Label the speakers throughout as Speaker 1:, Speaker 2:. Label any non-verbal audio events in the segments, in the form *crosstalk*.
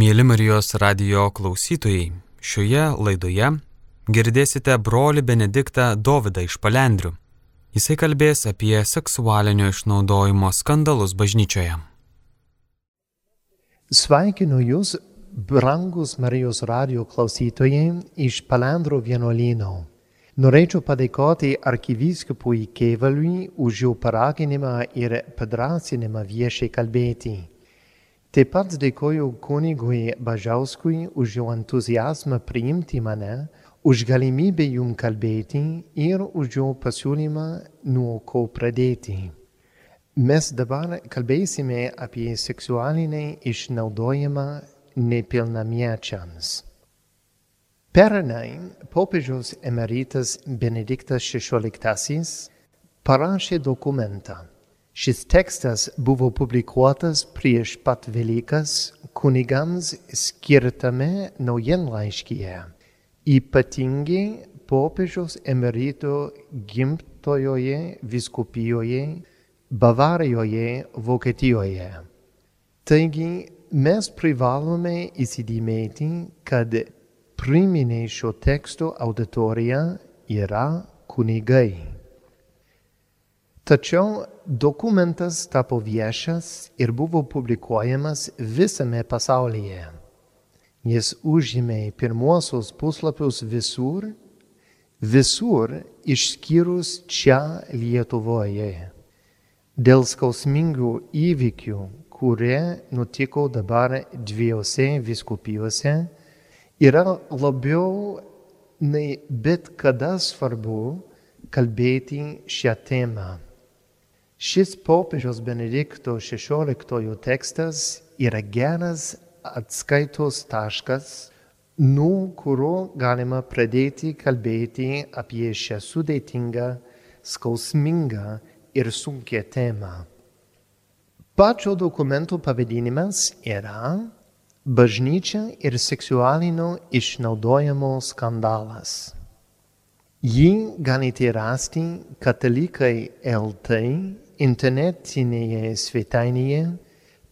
Speaker 1: Mėly Marijos radio klausytojai, šioje laidoje girdėsite broli Benediktą Dovydą iš Palendrių. Jisai kalbės apie seksualinio išnaudojimo skandalus bažnyčioje.
Speaker 2: Sveikinu Jūs, brangus Marijos radio klausytojai iš Palendro vienuolyno. Norėčiau padėkoti arkivyskupui Kevaliui už jo paraginimą ir padrasinimą viešai kalbėti. Dėkoju kunigui Bažauskui už jo entuzijazmą priimti mane, už galimybę jum kalbėti ir už jo pasiūlymą nuo ko pradėti. Mes dabar kalbėsime apie seksualinį išnaudojimą nepilnamiečiams. Pernai popiežiaus emeritas Benediktas XVI parašė dokumentą Šis tekstas buvo publikuotas prieš pat Velykas kunigams skirtame naujienlaiškyje, ypatingai popiežiaus emerito gimtojoje viskupijoje Bavarijoje, Vokietijoje. Taigi mes privalome įsidėmėti, kad priminė šio teksto auditorija yra kunigai. Tačiau dokumentas tapo viešas ir buvo publikuojamas visame pasaulyje. Jis užėmė pirmuosius puslapius visur, visur išskyrus čia Lietuvoje. Dėl skausmingų įvykių, kurie nutiko dabar dviejose viskupijose, yra labiau nei bet kada svarbu kalbėti šią temą. Šis popiežiaus Benedikto XVI tekstas yra geras atskaitos taškas, nuo kurio galima pradėti kalbėti apie šią sudėtingą, skausmingą ir sunkę temą. Pačio dokumento pavadinimas yra Bažnyčia ir seksualinio išnaudojimo skandalas. Jį galite rasti katalikai LT internetinėje svetainėje,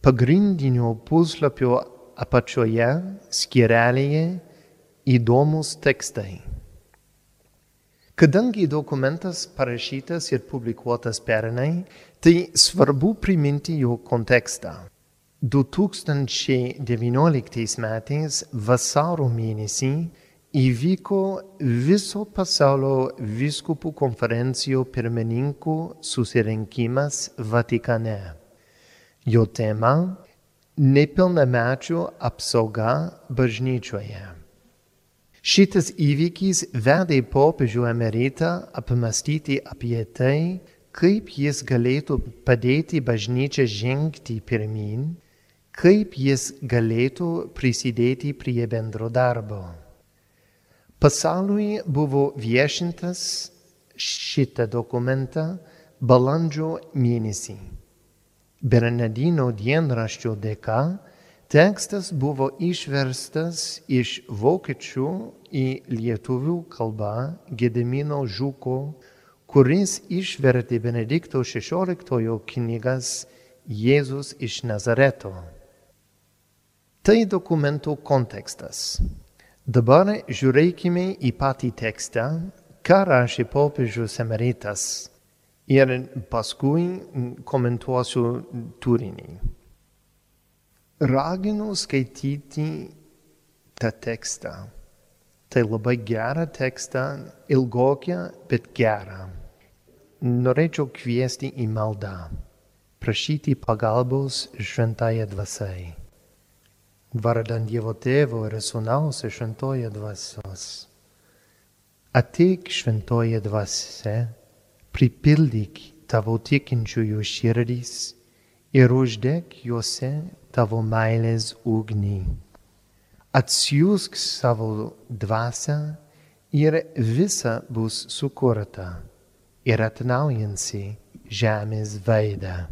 Speaker 2: pagrindinio puslapio apačioje skirelėje įdomus tekstai. Kadangi dokumentas parašytas ir publikuotas pernai, tai svarbu priminti jo kontekstą. 2019 metais vasaro mėnesį įvyko viso pasaulio viskupų konferencijų pirmininkų susirinkimas Vatikane. Jo tema - nepilnamečių apsauga bažnyčioje. Šitas įvykis vedė popiežių emeritą apmastyti apie tai, kaip jis galėtų padėti bažnyčią žengti pirmin, kaip jis galėtų prisidėti prie bendro darbo. Pasauliui buvo viešintas šitą dokumentą balandžio mėnesį. Bernardino dienraščio dėka tekstas buvo išverstas iš vokiečių į lietuvių kalbą Gedemino Žuko, kuris išvertė Benedikto XVI knygas Jėzus iš Nazareto. Tai dokumento kontekstas. Dabar žiūrėkime į patį tekstą, ką rašė popiežius emeritas ir paskui komentuosiu turinį. Raginu skaityti tą tekstą. Tai labai gerą tekstą, ilgokia, bet gerą. Norėčiau kviesti į maldą, prašyti pagalbos šventąją dvasiai. Vardan Dievo Tėvo ir Sūnaus ir Šventoje dvasios. Ateik Šventoje dvasia, pripildyk tavo tikinčiųjų širdys ir uždek juose tavo meilės ugnį. Atsiųsk savo dvasę ir visa bus sukurta ir atnaujinsi žemės veidą.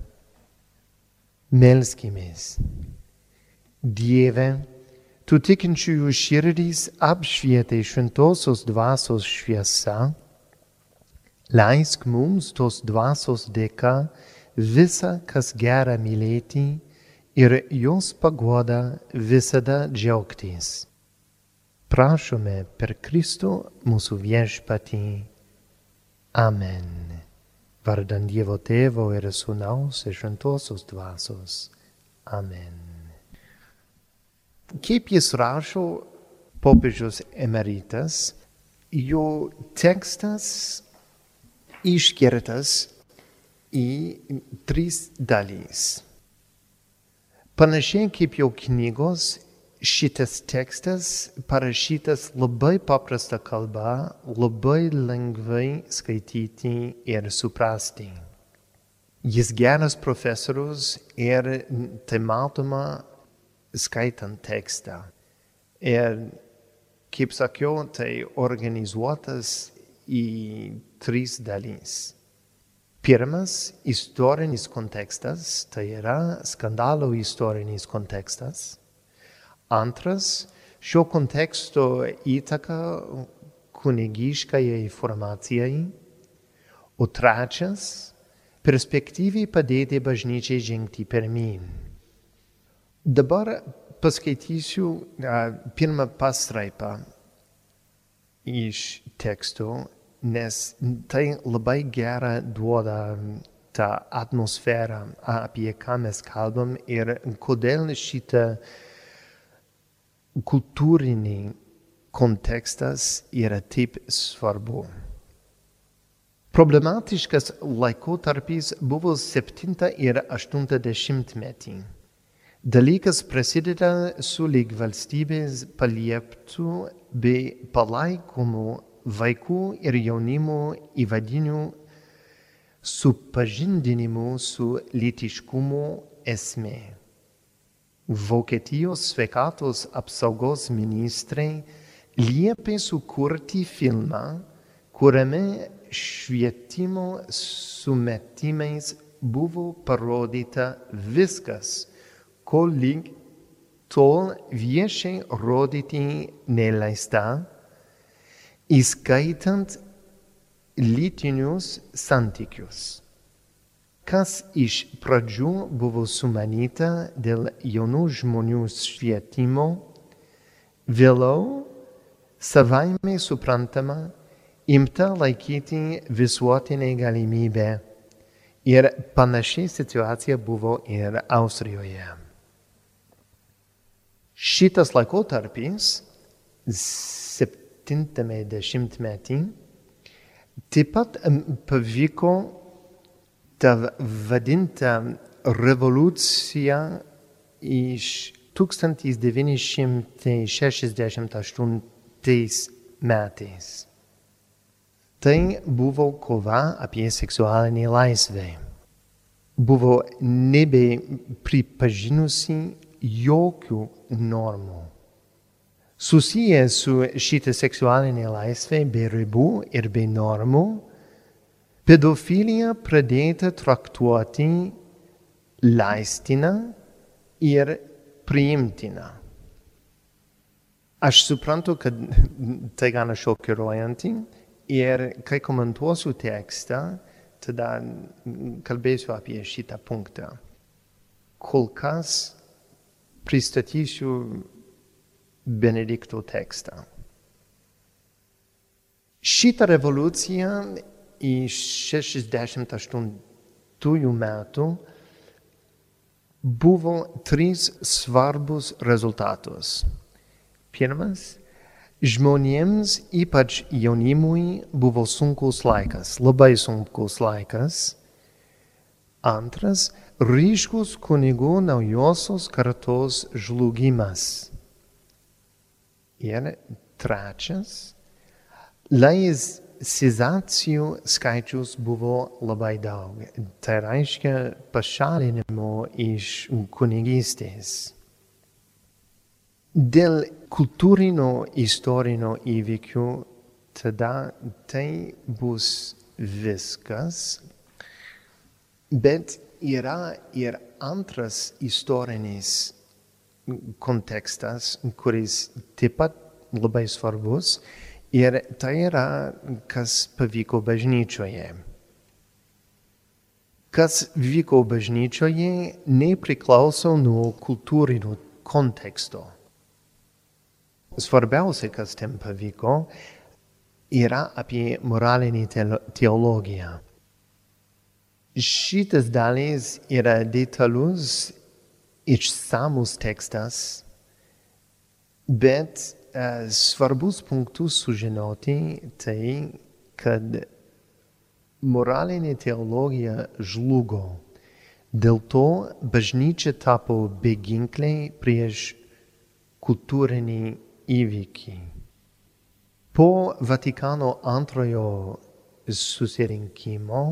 Speaker 2: Melskimės. Dieve, tu tikinčiųjų širdys apšvietai šventosios dvasios šviesa, leisk mums tos dvasios dėka visą, kas gera mylėti ir jos pagoda visada džiaugtis. Prašome per Kristų mūsų viešpatį. Amen. Vardan Dievo Tėvo ir Sūnaus ir Šventosios Dvasios. Amen. Kaip jis rašo popiežius emeritas, jo tekstas iškirtas į tris dalys. Panašiai kaip jau knygos, šitas tekstas parašytas labai paprasta kalba, labai lengvai skaityti ir suprasti. Jis geras profesorius ir tai matoma skaitant tekstą. Ir kaip sakiau, tai organizuotas į tris dalys. Pirmas - istorinis kontekstas, tai yra skandalo istorinis kontekstas. Antras - šio konteksto įtaka kunigiškai formacijai. O trečias - perspektyviai padėti bažnyčiai žengti pirmin. Dabar paskaitysiu pirmą pastraipą iš teksto, nes tai labai gerą duoda tą atmosferą, apie ką mes kalbam ir kodėl šitą kultūrinį kontekstas yra taip svarbu. Problematiškas laikotarpis buvo 7 ir 80 metį. Dalykas prasideda su lyg valstybės palieptų bei palaikomų vaikų ir jaunimo įvadinių supažindinimu su lytiškumu esmė. Vokietijos sveikatos apsaugos ministrai liepė sukurti filmą, kuriame švietimo sumetimais buvo parodyta viskas, lyg tol viešai rodyti neleista, įskaitant lytinius santykius, kas iš pradžių buvo sumanyta dėl jaunų žmonių švietimo, vėliau savaime suprantama imta laikyti visuotinė galimybė. Ir panašiai situacija buvo ir Austrijoje. Šitas laikotarpis, septintame dešimtmetį, taip pat pavyko tą vadintą revoliuciją iš 1968 metais. Tai buvo kova apie seksualinį laisvę. Buvo nebe pripažinusi jokių normų. Susiję su šitą seksualinę laisvę be ribų ir be normų, pedofilija pradėta traktuoti leistina ir priimtina. Aš suprantu, kad tai gana šokiruojanti ir kai komentuosiu tekstą, tada kalbėsiu apie šitą punktą. Kol kas pristatysiu Benedikto tekstą. Šitą revoliuciją iš 68 metų buvo trys svarbus rezultatus. Pirmas, žmonėms, ypač jaunimui, buvo sunkus laikas, labai sunkus laikas. Antras, ryškus kunigų naujosios kartos žlugimas. Ir trečias, laicizacijų skaičius buvo labai daug. Tai reiškia pašalinimo iš kunigystės. Dėl kultūrinio istorinio įvykių tada tai bus viskas, bet yra ir antras istorinis kontekstas, kuris taip pat labai svarbus ir tai yra, kas pavyko bažnyčioje. kas vyko bažnyčioje, nepriklauso nuo kultūrinio konteksto. Svarbiausia, kas ten pavyko, yra apie moralinį teologiją. Šitas dalis yra detalus, išsamus tekstas, bet uh, svarbus punktus sužinoti tai, kad moralinė teologija žlugo. Dėl to bažnyčia tapo beginkliai prieš kultūrinį įvykį. Po Vatikano antrojo susirinkimo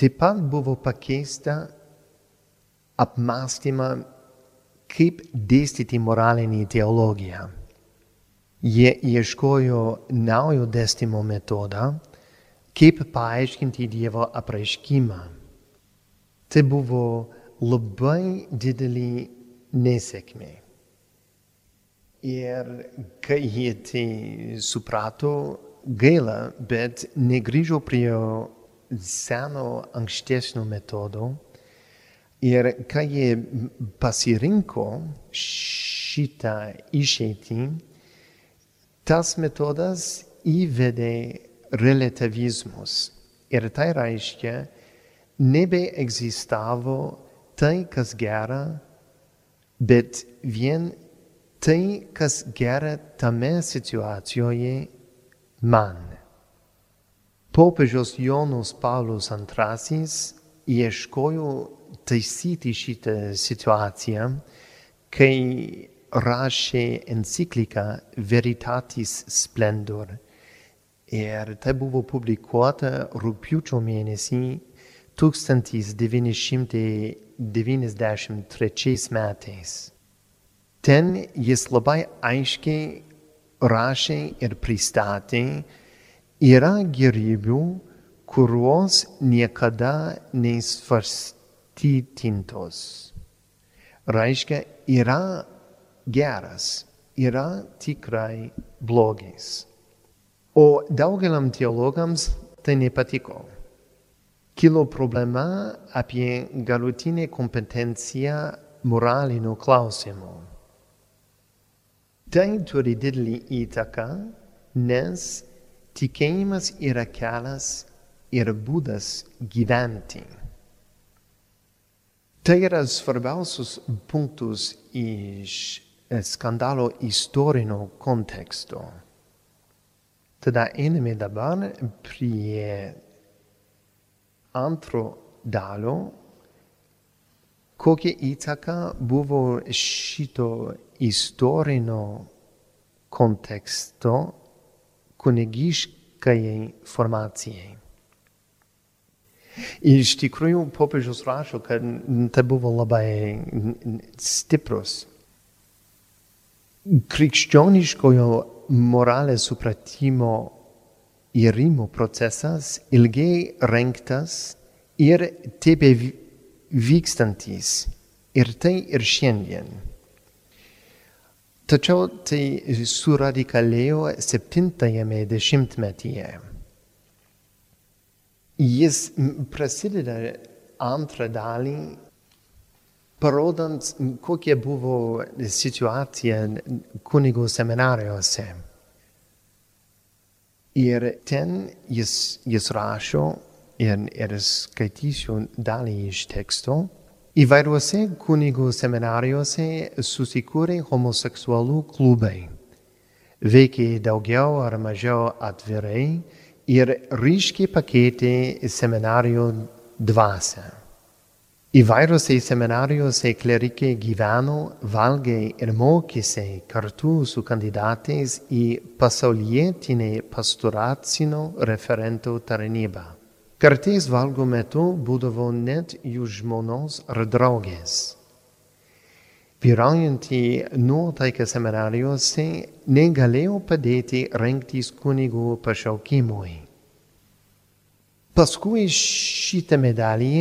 Speaker 2: taip pat buvo pakeista apmąstymą, kaip dėstyti moralinį teologiją. Jie ieškojo naujo dėstymo metodą, kaip paaiškinti Dievo apraiškimą. Tai buvo labai didelį nesėkmė. Ir kai jie tai suprato, gaila, bet negrįžo prie seno ankstesnio metodo. Ir kai jie pasirinko šitą išeitį, tas metodas įvedė relativizmus. Ir tai reiškia, nebeegzistavo tai, kas gera, bet vien tai, kas gera tame situacijoje man. Popiežiaus Jonas Paulius II ieškojo taisyti šitą situaciją, kai rašė encikliką Veritatis Splendor Ir tai buvo publikuota rūpiučio mėnesį 1993 metais. Ten jis labai aiškiai rašė ir pristatė, yra gerybių, kurios niekada neįsvarstytintos. Reiškia, yra geras, yra tikrai blogis. O daugeliam teologams tai nepatiko. Kilo problema apie galutinę kompetenciją moralinių klausimų. Tai turi didelį įtaką, nes tikėjimas yra kelias ir būdas gyventi. Tai yra svarbiausius punktus iš skandalo istorinio konteksto. Tada einame dabar prie antro dalio, kokia įtaka buvo šito istorinio konteksto kunigiškajai formacijai. Iš tikrųjų, popiežius rašo, kad tai buvo labai stiprus. Krikščioniškojo moralės supratimo įrimo procesas ilgai rengtas ir tebe vykstantis. Ir tai ir šiandien. Tačiau tai suradikalėjo septintajame dešimtmetyje. Jis prasideda antrą dalį parodant, kokia buvo situacija kunigų seminarijose. Ir ten jis, jis rašo, ir, ir skaitysiu dalį iš teksto, įvairiuose kunigų seminarijose susikūrė homoseksualų klubai. Veikė daugiau ar mažiau atvirai ir ryškiai pakeitė seminarijų dvasę. Įvairiose seminarijose klerikai gyveno, valgė ir mokėsi kartu su kandidatais į pasaulietinę pastoracinio referento tarnybą. Kartais valgo metu būdavo net jų žmonos ar draugės. Vyraujantį nuotaiką seminarijose negalėjo padėti rengtis kunigų pašaukimui. Paskui šitą medalį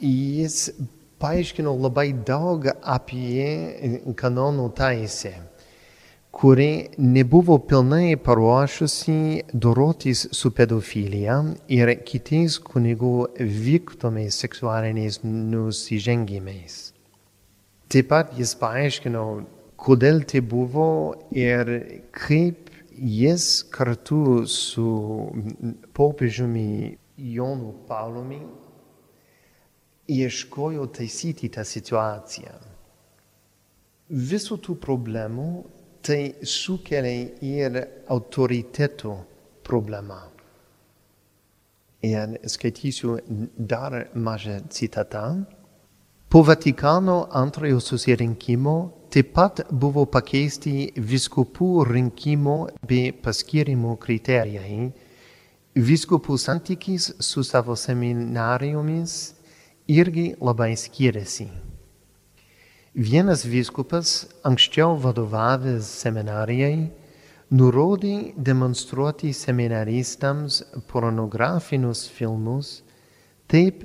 Speaker 2: jis paaiškino labai daug apie kanonų teisę. Kuri nebuvo pilnai paruošusi dorotis su pedofilija ir kitais kunigų vykdomais seksualiniais nusižengimais. Taip pat jis paaiškino, kodėl tai buvo ir kaip jis kartu su popiežiumi Jonu Paulumi ieškojo taisyti tą situaciją. Visų tų problemų tai sukelia ir autoritetų problemą. Ir skaitysiu dar mažą citatą. Po Vatikano antrojo susirinkimo taip pat buvo pakeisti viskupų rinkimo bei paskirimo kriterijai. Viskupų santykis su savo seminarijomis irgi labai skiriasi. Vienas vyskupas, anksčiau vadovavęs seminarijai, nurodė demonstruoti seminaristams pornografinius filmus, taip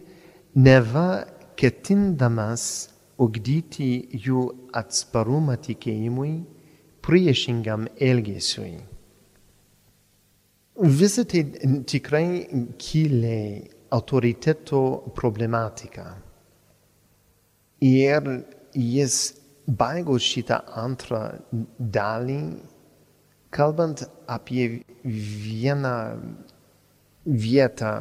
Speaker 2: neva ketindamas ugdyti jų atsparumą tikėjimui priešingam elgesiui. Visą tai tikrai kilė autoriteto problematika. Ir jis baigo šitą antrą dalį, kalbant apie vieną vietą,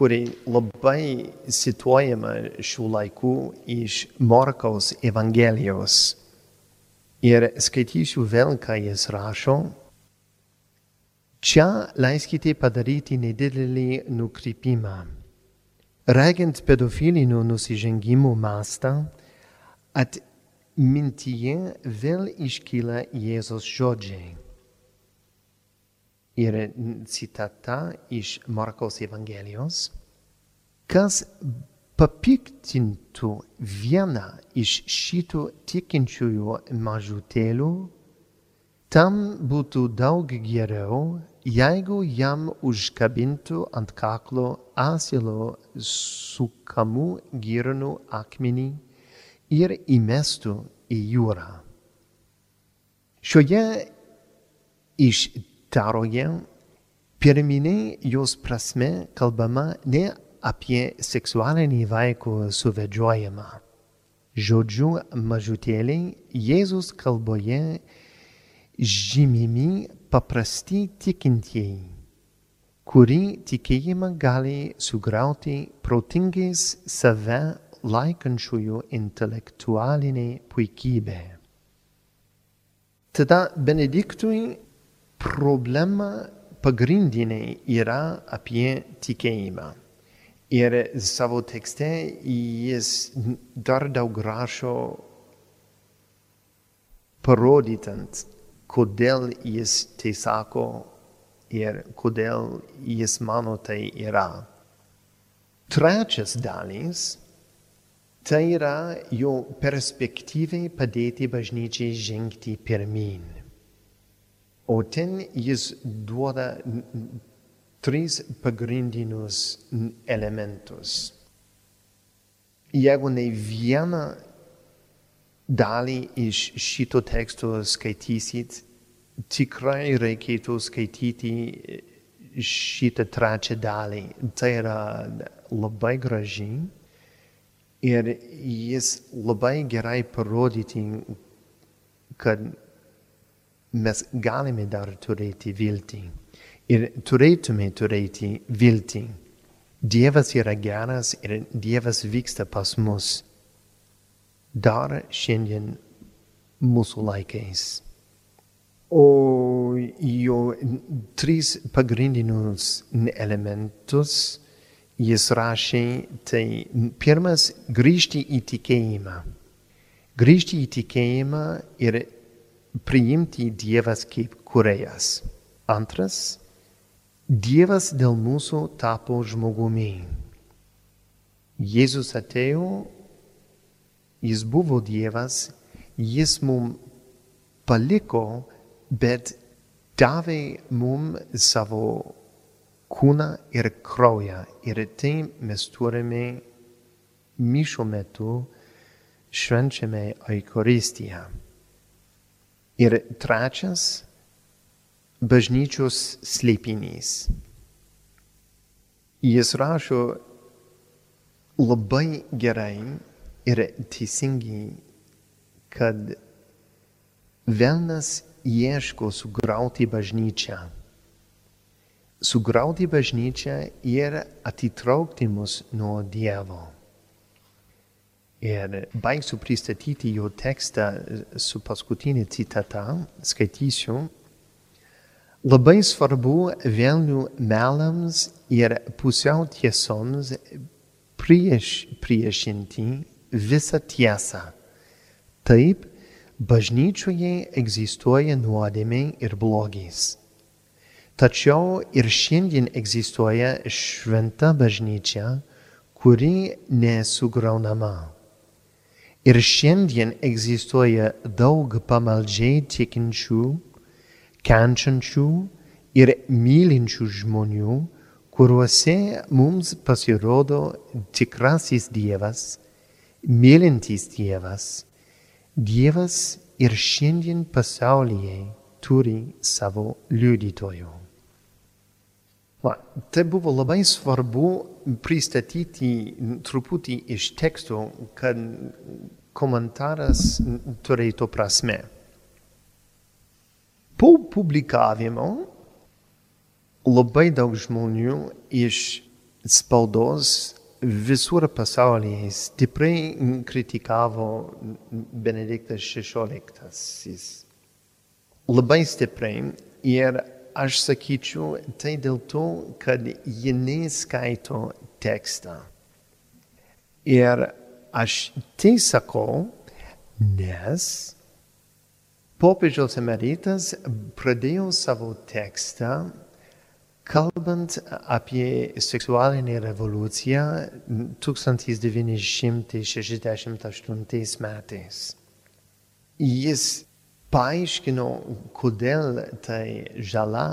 Speaker 2: kuri labai situojama šių laikų iš Morkaus Evangelijos. Ir skaitysiu vėl, ką jis rašo. Čia leiskite padaryti nedidelį nukrypimą. Regint pedofilinių nusižengimų mastą, atmintyje vėl iškyla Jėzos žodžiai. Ir citata iš Markos Evangelijos. Kas papiktintų vieną iš šitų tikinčiųjų mažutėlių, tam būtų daug geriau, jeigu jam užkabintų ant kaklo asilo sukamų girnų akmenį ir įmestų į jūrą. Šioje ištaroje pirminiai jos prasme kalbama ne apie seksualinį vaiko suvedžiojimą. Žodžiu mažutėliai Jėzus kalboje žymimi paprasti tikintieji, kurį tikėjimą gali sugriauti protingais save laikančiųjų intelektualinė puikybė. Tada Benediktui problema pagrindinė yra apie tikėjimą. Ir savo tekste jis dar daug rašo parodytant, kodėl jis tai sako ir kodėl jis mano tai yra. Trečias dalis Tai yra jo perspektyvai padėti bažnyčiai žengti pirmin. O ten jis duoda tris pagrindinius elementus. Jeigu ne vieną dalį iš šito teksto skaitysit, tikrai reikėtų skaityti šitą trečią dalį. Tai yra labai gražiai Ir jis labai gerai parodyti, kad mes galime dar turėti viltį. Ir turėtume turėti viltį. Dievas yra geras ir Dievas vyksta pas mus dar šiandien mūsų laikais. O jo tris pagrindinius elementus jis rašė, tai pirmas grįžti į tikėjimą. Grįžti į tikėjimą ir priimti Dievas kaip kurėjas. Antras, Dievas dėl mūsų tapo žmogumi. Jėzus atėjo, jis buvo Dievas, jis mum paliko, bet davė mum savo kūną ir kraują. Ir tai mes turime mišo metu švenčiame Eucharistiją. Ir trečias - bažnyčios slėpinys. Jis rašo labai gerai ir teisingai, kad velnas ieško sugriauti bažnyčią. Sugriauti bažnyčią ir atitraukti mus nuo Dievo. Ir baigsiu pristatyti jo tekstą su paskutinė citata, skaitysiu. Labai svarbu velnių melams ir pusiau tiesoms prieš, priešinti visą tiesą. Taip, bažnyčioje egzistuoja nuodėmė ir blogis. Tačiau ir šiandien egzistuoja šventa bažnyčia, kuri nesugraunama. Ir šiandien egzistuoja daug pamaldžiai tikinčių, kenčiančių ir mylinčių žmonių, kuriuose mums pasirodo tikrasis Dievas, mylintis Dievas. Dievas ir šiandien pasaulyje turi savo liudytojų. Va, tai buvo labai svarbu pristatyti truputį iš teksto, kad komentaras turėtų prasme. Po publikavimo labai daug žmonių iš spaudos visur pasaulyje stipriai kritikavo Benediktas XVI. Labai stipriai ir aš sakyčiau, tai dėl to, kad ji neskaito tekstą. Ir aš tai sakau, nes popiežiaus emeritas pradėjo savo tekstą kalbant apie seksualinę revoliuciją 1968 metais. Jis paaiškino, kodėl tai žala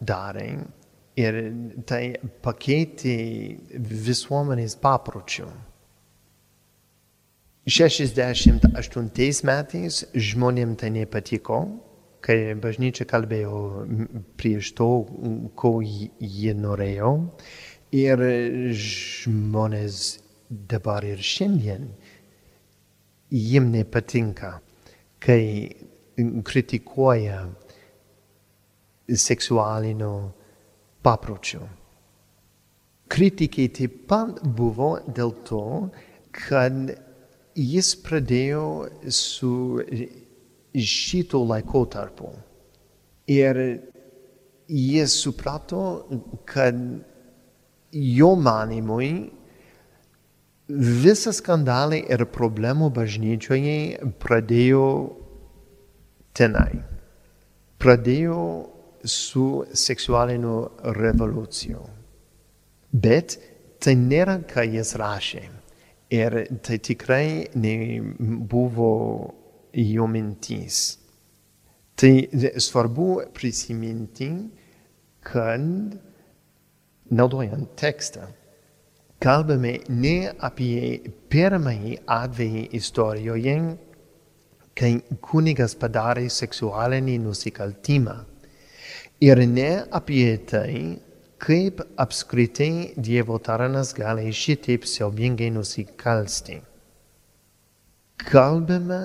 Speaker 2: darė ir tai pakeitė visuomenės papročių. 68 metais žmonėm tai nepatiko, kai bažnyčia kalbėjo prieš to, ko jie norėjo. Ir žmonės dabar ir šiandien jiem nepatinka, kai kritikuoja seksualinio papročio. Kritikai taip pat buvo dėl to, kad jis pradėjo su šito laikotarpio. Ir jis suprato, kad jo manimui visi skandalai ir problemų bažnyčioje pradėjo tenai. Pradėjo su seksualiniu revoliuciju. Bet tai nėra, ką jis rašė. Ir tai tikrai nebuvo jo mintys. Tai svarbu prisiminti, kad naudojant tekstą kalbame ne apie pirmąjį atvejį istorijoje, kai kunigas padarė seksualinį nusikaltimą, ir ne apie tai, kaip apskritai Dievo taranas gali šitaip siaubingai nusikalsti. Kalbame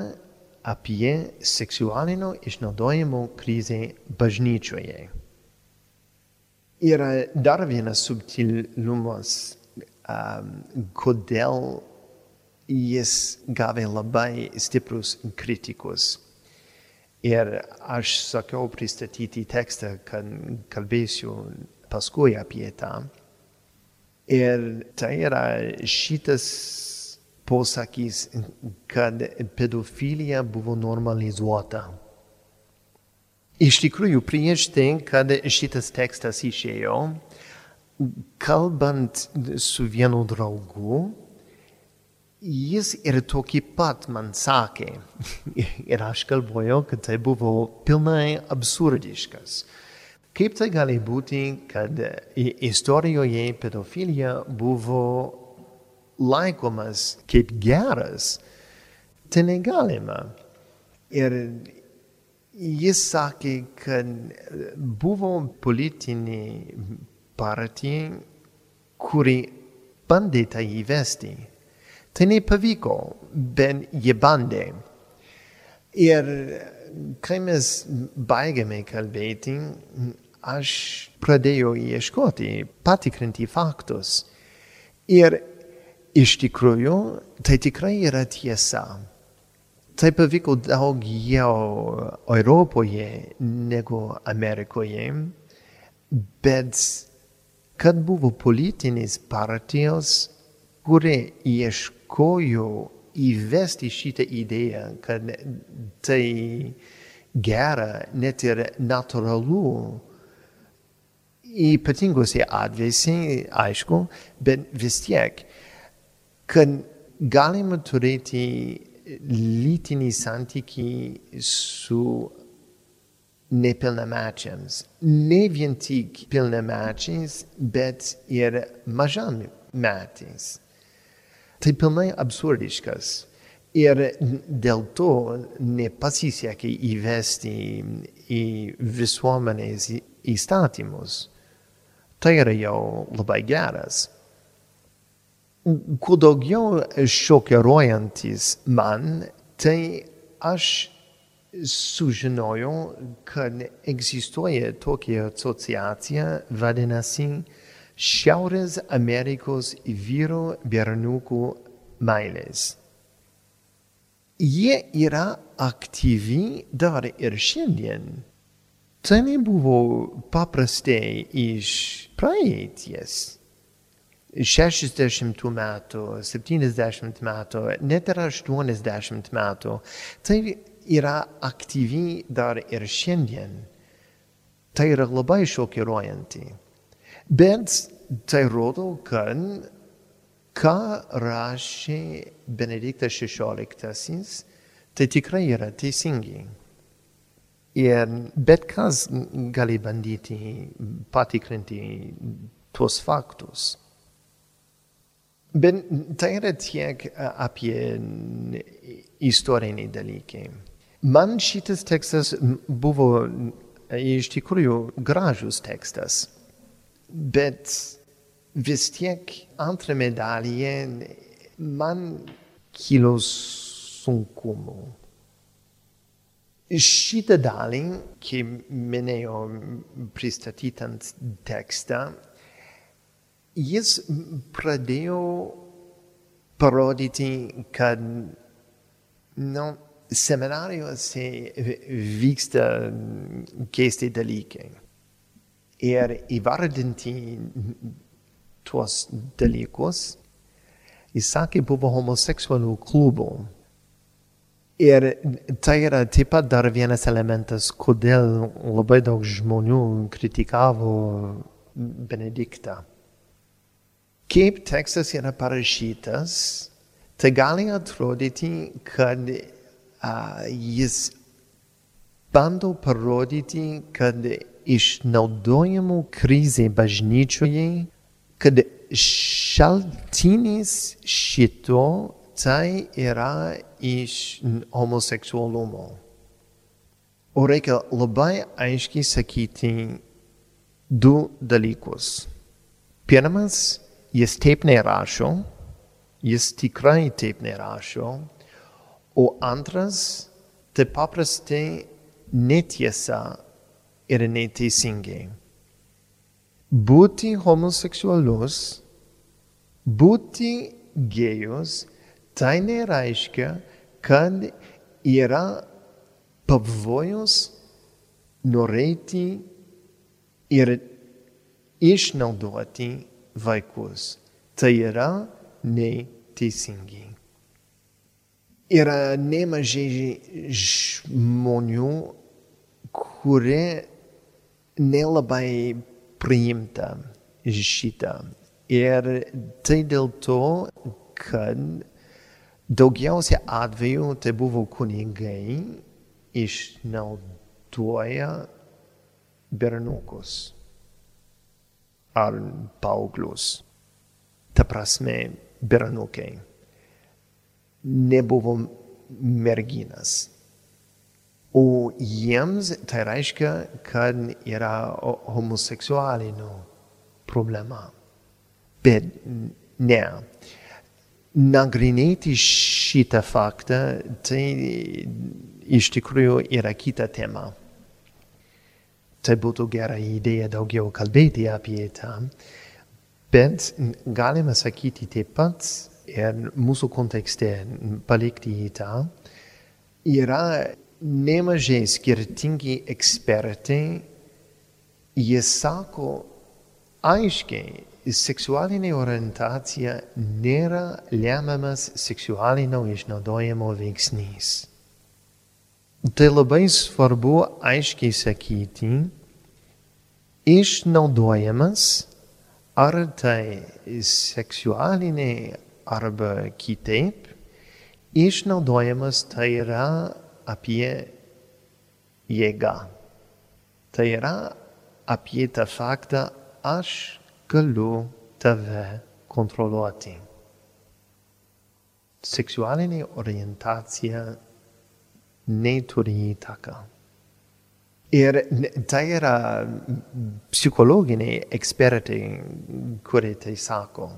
Speaker 2: apie seksualinio išnaudojimo krizę bažnyčioje. Yra dar vienas subtilumas, um, kodėl jis gavė labai stiprus kritikus. Ir aš sakiau pristatyti tekstą, kad kalbėsiu paskui apie tą. Ir tai yra šitas posakis, kad pedofilija buvo normalizuota. Iš tikrųjų, prieš tai, kad šitas tekstas išėjo, kalbant su vienu draugu, jis ir tokį pat man sakė. *laughs* ir aš galvojau, kad tai buvo pilnai absurdiškas. Kaip tai gali būti, kad istorijoje pedofilija buvo laikomas kaip geras, tai negalima. Ir Jis sakė, kad buvo politinė partija, kuri bandė tą įvesti. Tai nepavyko, bet jie bandė. Ir kai mes baigėme kalbėti, aš pradėjau ieškoti, patikrinti faktus. Ir iš tikrųjų, tai tikrai yra tiesa. Tai pavyko daugiau Europoje negu Amerikoje, bet kad buvo politinės partijos, kurie ieškojo įvesti šitą idėją, kad tai gera, net ir natūralu, ypatingose atvejose, aišku, bet vis tiek, kad galima turėti lytinį santykį su nepilnamečiams. Ne vien tik pilnamečiais, bet ir mažamečiais. Tai pilnai absurdiškas. Ir dėl to nepasisekė įvesti į visuomenės įstatymus. Tai yra jau labai geras. Kuo daugiau šokiruojantis man, tai aš sužinojau, kad egzistuoja tokia asociacija, vadinasi Šiaurės Amerikos vyrų berniukų meilės. Jie yra aktyvi dar ir šiandien. Tai nebuvo paprastai iš praeities. 60 metų, 70 metų, net ir 80 metų. Tai yra aktyvi dar ir šiandien. Tai yra labai šokiruojanti. Bet tai rodo, kad ką rašė Benediktas XVI, tai tikrai yra teisingi. Ir bet kas gali bandyti patikrinti tuos faktus. Bet tai yra tiek apie istoriniai dalykai. Man šitas tekstas buvo iš tikrųjų gražus tekstas. Bet vis tiek antrame dalyje man kilo sunkumų. Šitą dalį, kai minėjau pristatytant tekstą, jis pradėjo parodyti, kad nu, seminarijose vyksta keisti dalykai ir įvardinti tuos dalykus. Jis sakė, buvo homoseksualių klubų. Ir tai yra taip pat dar vienas elementas, kodėl labai daug žmonių kritikavo Benediktą. Kaip tekstas yra parašytas, tai gali atrodyti, kad uh, jis bando parodyti, kad išnaudojimų krizė bažnyčioje, kad šaltinis šito tai yra iš homoseksualumo. O reikia labai aiškiai sakyti du dalykus. Pirmas, jis taip nerašo, jis tikrai taip nerašo, o antras, tai paprastai netiesa ir neteisingai. Būti homoseksualus, būti gėjus, tai nereiškia, kad yra pavojus norėti ir išnaudoti vaikus. Tai yra neteisingai. Yra nemažai žmonių, kurie nelabai priimta šitą. Ir tai dėl to, kad daugiausia atveju tai buvo kunigai išnaudoja bernukus ar paauglius. Ta prasme, bernukai. Nebuvo merginas. O jiems tai reiškia, kad yra homoseksualinių problema. Bet ne. Nagrinėti šitą faktą, tai iš tikrųjų yra kita tema. Tai būtų gera idėja daugiau kalbėti apie tą, bet galime sakyti taip pat ir mūsų kontekste palikti į tą, yra nemažai skirtingi ekspertai, jie sako aiškiai, seksualinė orientacija nėra lemiamas seksualinio išnaudojimo veiksnys. Tai labai svarbu aiškiai sakyti, išnaudojamas ar tai seksualiniai arba kitaip, išnaudojamas tai yra apie jėgą. Tai yra apie tą faktą, aš galiu tave kontroliuoti. Seksualinė orientacija neturi įtaką. Ir tai yra psichologiniai ekspertai, kurie tai sako.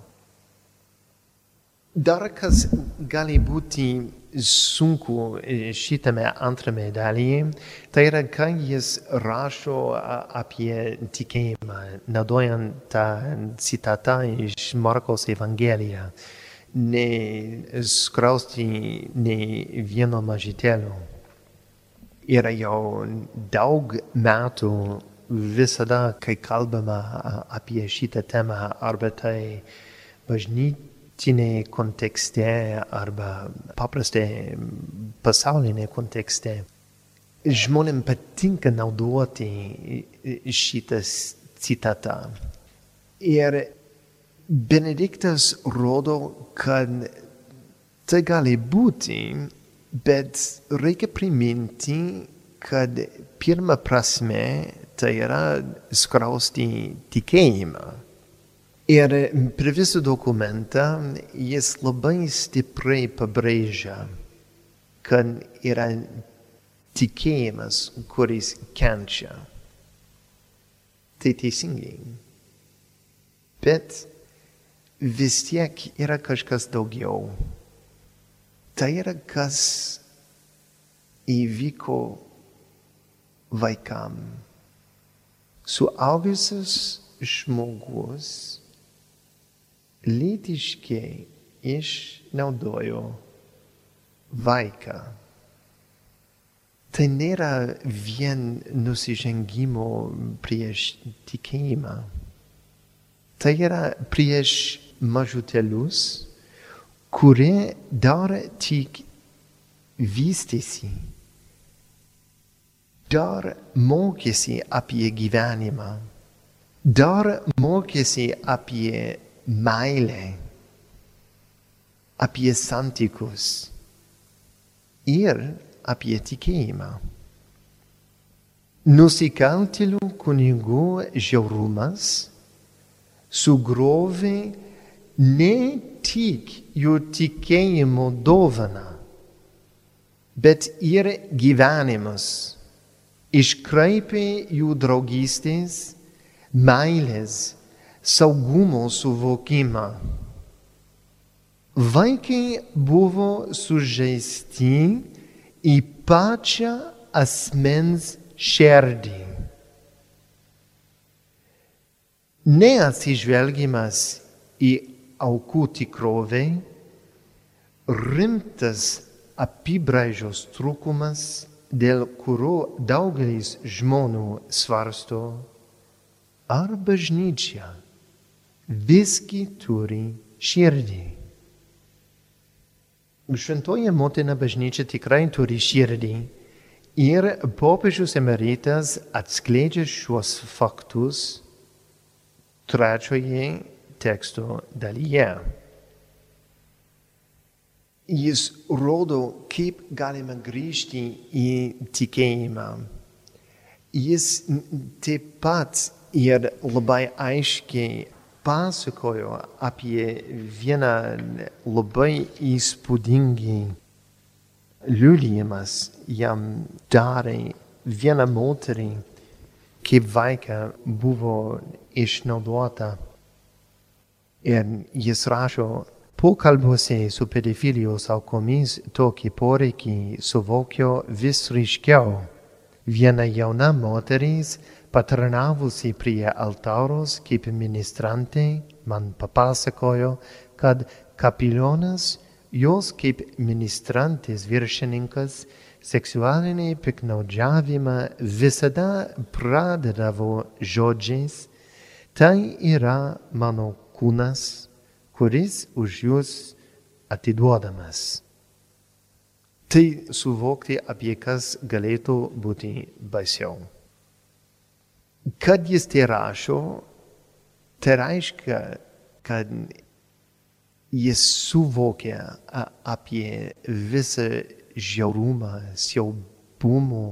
Speaker 2: Dar kas gali būti sunku šitame antrame dalyje, tai yra, kai jis rašo apie tikėjimą, naudojant tą citatą iš Markos Evangeliją, neskrausti nei vieno mažytelio. Yra jau daug metų visada, kai kalbama apie šitą temą, arba tai bažnyčia dabartinėje kontekste arba paprastai pasaulinėje kontekste. Žmonėm patinka naudoti šitas citatą. Ir Benediktas rodo, kad tai gali būti, bet reikia priminti, kad pirma prasme tai yra skrausti tikėjimą. Ir per visą dokumentą jis labai stipriai pabrėžia, kad yra tikėjimas, kuris kenčia. Tai teisingai. Bet vis tiek yra kažkas daugiau. Tai yra kas įvyko vaikam. Suaugusius žmogus lytiškai išnaudojo vaiką. Tai nėra vien nusižengimo prieš tikėjimą. Tai yra prieš mažutėlius, kurie dar tik vystėsi, dar mokėsi apie gyvenimą, dar mokėsi apie meilę, apie santykius ir apie tikėjimą. Nusikaltėlių kunigų žiaurumas sugrovė ne tik jų tikėjimo dovaną, bet ir gyvenimus, iškraipė jų draugystės, meilės saugumo suvokimą. Vaikai buvo sužeisti į pačią asmens širdį. Neatsižvelgimas į aukų tikrovę, rimtas apibraižos trūkumas, dėl kurio daugelis žmonių svarsto, ar bažnyčia visgi turi širdį. Šventoji motina bažnyčia tikrai turi širdį ir popiežius emeritas atskleidžia šiuos faktus trečioje teksto dalyje. Jis rodo, kaip galime grįžti į tikėjimą. Jis taip pat ir labai aiškiai pasakojo apie vieną labai įspūdingį liudijimas jam darė vieną moterį, kaip vaiką buvo išnaudota. Ir jis rašo, pokalbiuose su pedofilijos aukomis tokį poreikį suvokio vis ryškiau. Viena jauna moteris, patarnavusi prie altaros kaip ministrantė, man papasakojo, kad kapilionas jos kaip ministrantis viršininkas seksualinį piknaudžiavimą visada pradedavo žodžiais, tai yra mano kūnas, kuris už jūs atiduodamas. Tai suvokti, apie kas galėtų būti baisiau. Kad jis tai rašo, tai reiškia, kad jis suvokia apie visą žiaurumą, siaubumų,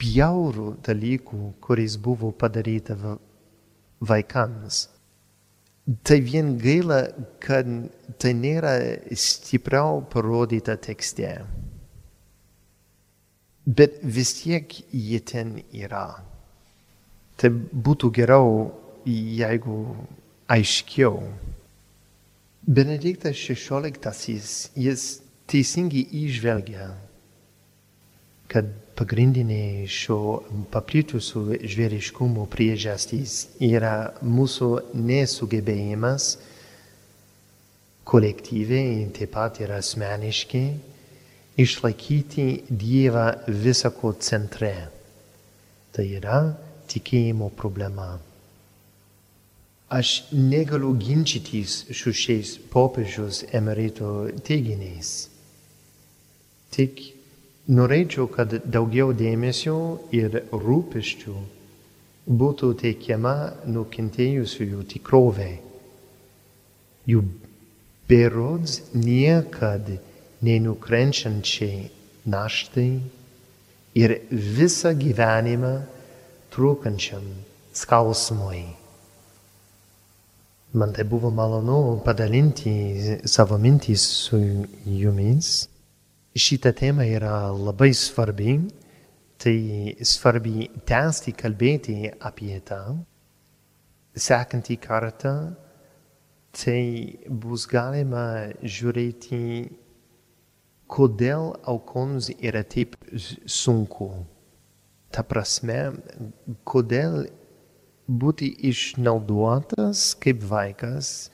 Speaker 2: bjaurų dalykų, kuris buvo padaryta vaikams. Tai vien gaila, kad tai nėra stipriau parodyta tekste. Bet vis tiek jie ten yra. Tai būtų geriau, jeigu aiškiau. Benediktas XVI jis teisingai išvelgia, kad pagrindinė šio paplitusių žvėriškumo priežastys yra mūsų nesugebėjimas kolektyviai, taip pat ir asmeniškai, išlaikyti Dievą visako centre. Tai yra tikėjimo problema. Aš negaliu ginčytis su šiais popiežius emerito teiginiais. Tik norėčiau, kad daugiau dėmesio ir rūpeščių būtų teikiama nukentėjusiųjų tikrovė. Jų berods niekad nenukrenčiančiai naštai ir visą gyvenimą trukančiam skausmui. Man tai buvo malonu padalinti savo mintys su jumis. Šita tema yra labai svarbi, tai svarbi tęsti kalbėti apie tą. Sekantį kartą tai bus galima žiūrėti, kodėl aukoms yra taip sunku. Ta prasme, kodėl būti išnaudotas kaip vaikas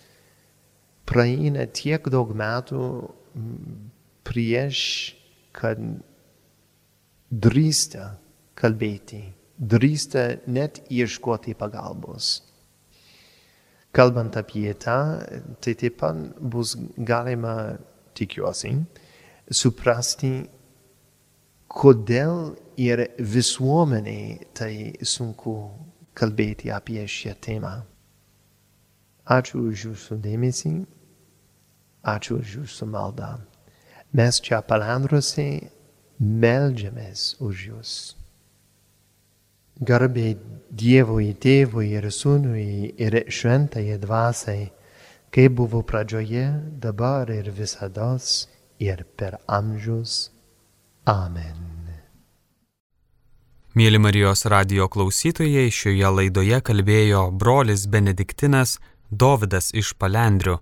Speaker 2: praeina tiek daug metų prieš, kad drįsta kalbėti, drįsta net ieškoti pagalbos. Kalbant apie tą, tai taip pat bus galima, tikiuosi, suprasti, kodėl ir visuomeniai tai sunku kalbėti apie šią temą. Ačiū už jūsų dėmesį, ačiū už jūsų maldą. Mes čia palandrose meldžiamės už jūs. Garbė Dievui, Tėvui ir Sūnui ir šventai dvasiai, kaip buvo pradžioje, dabar ir visada ir per amžius. Amen.
Speaker 1: Mėly Marijos radio klausytojai, šioje laidoje kalbėjo brolis Benediktinas Dovydas iš Palendrių.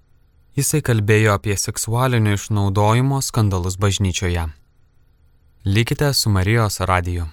Speaker 1: Jisai kalbėjo apie seksualinio išnaudojimo skandalus bažnyčioje. Likite su Marijos radiju.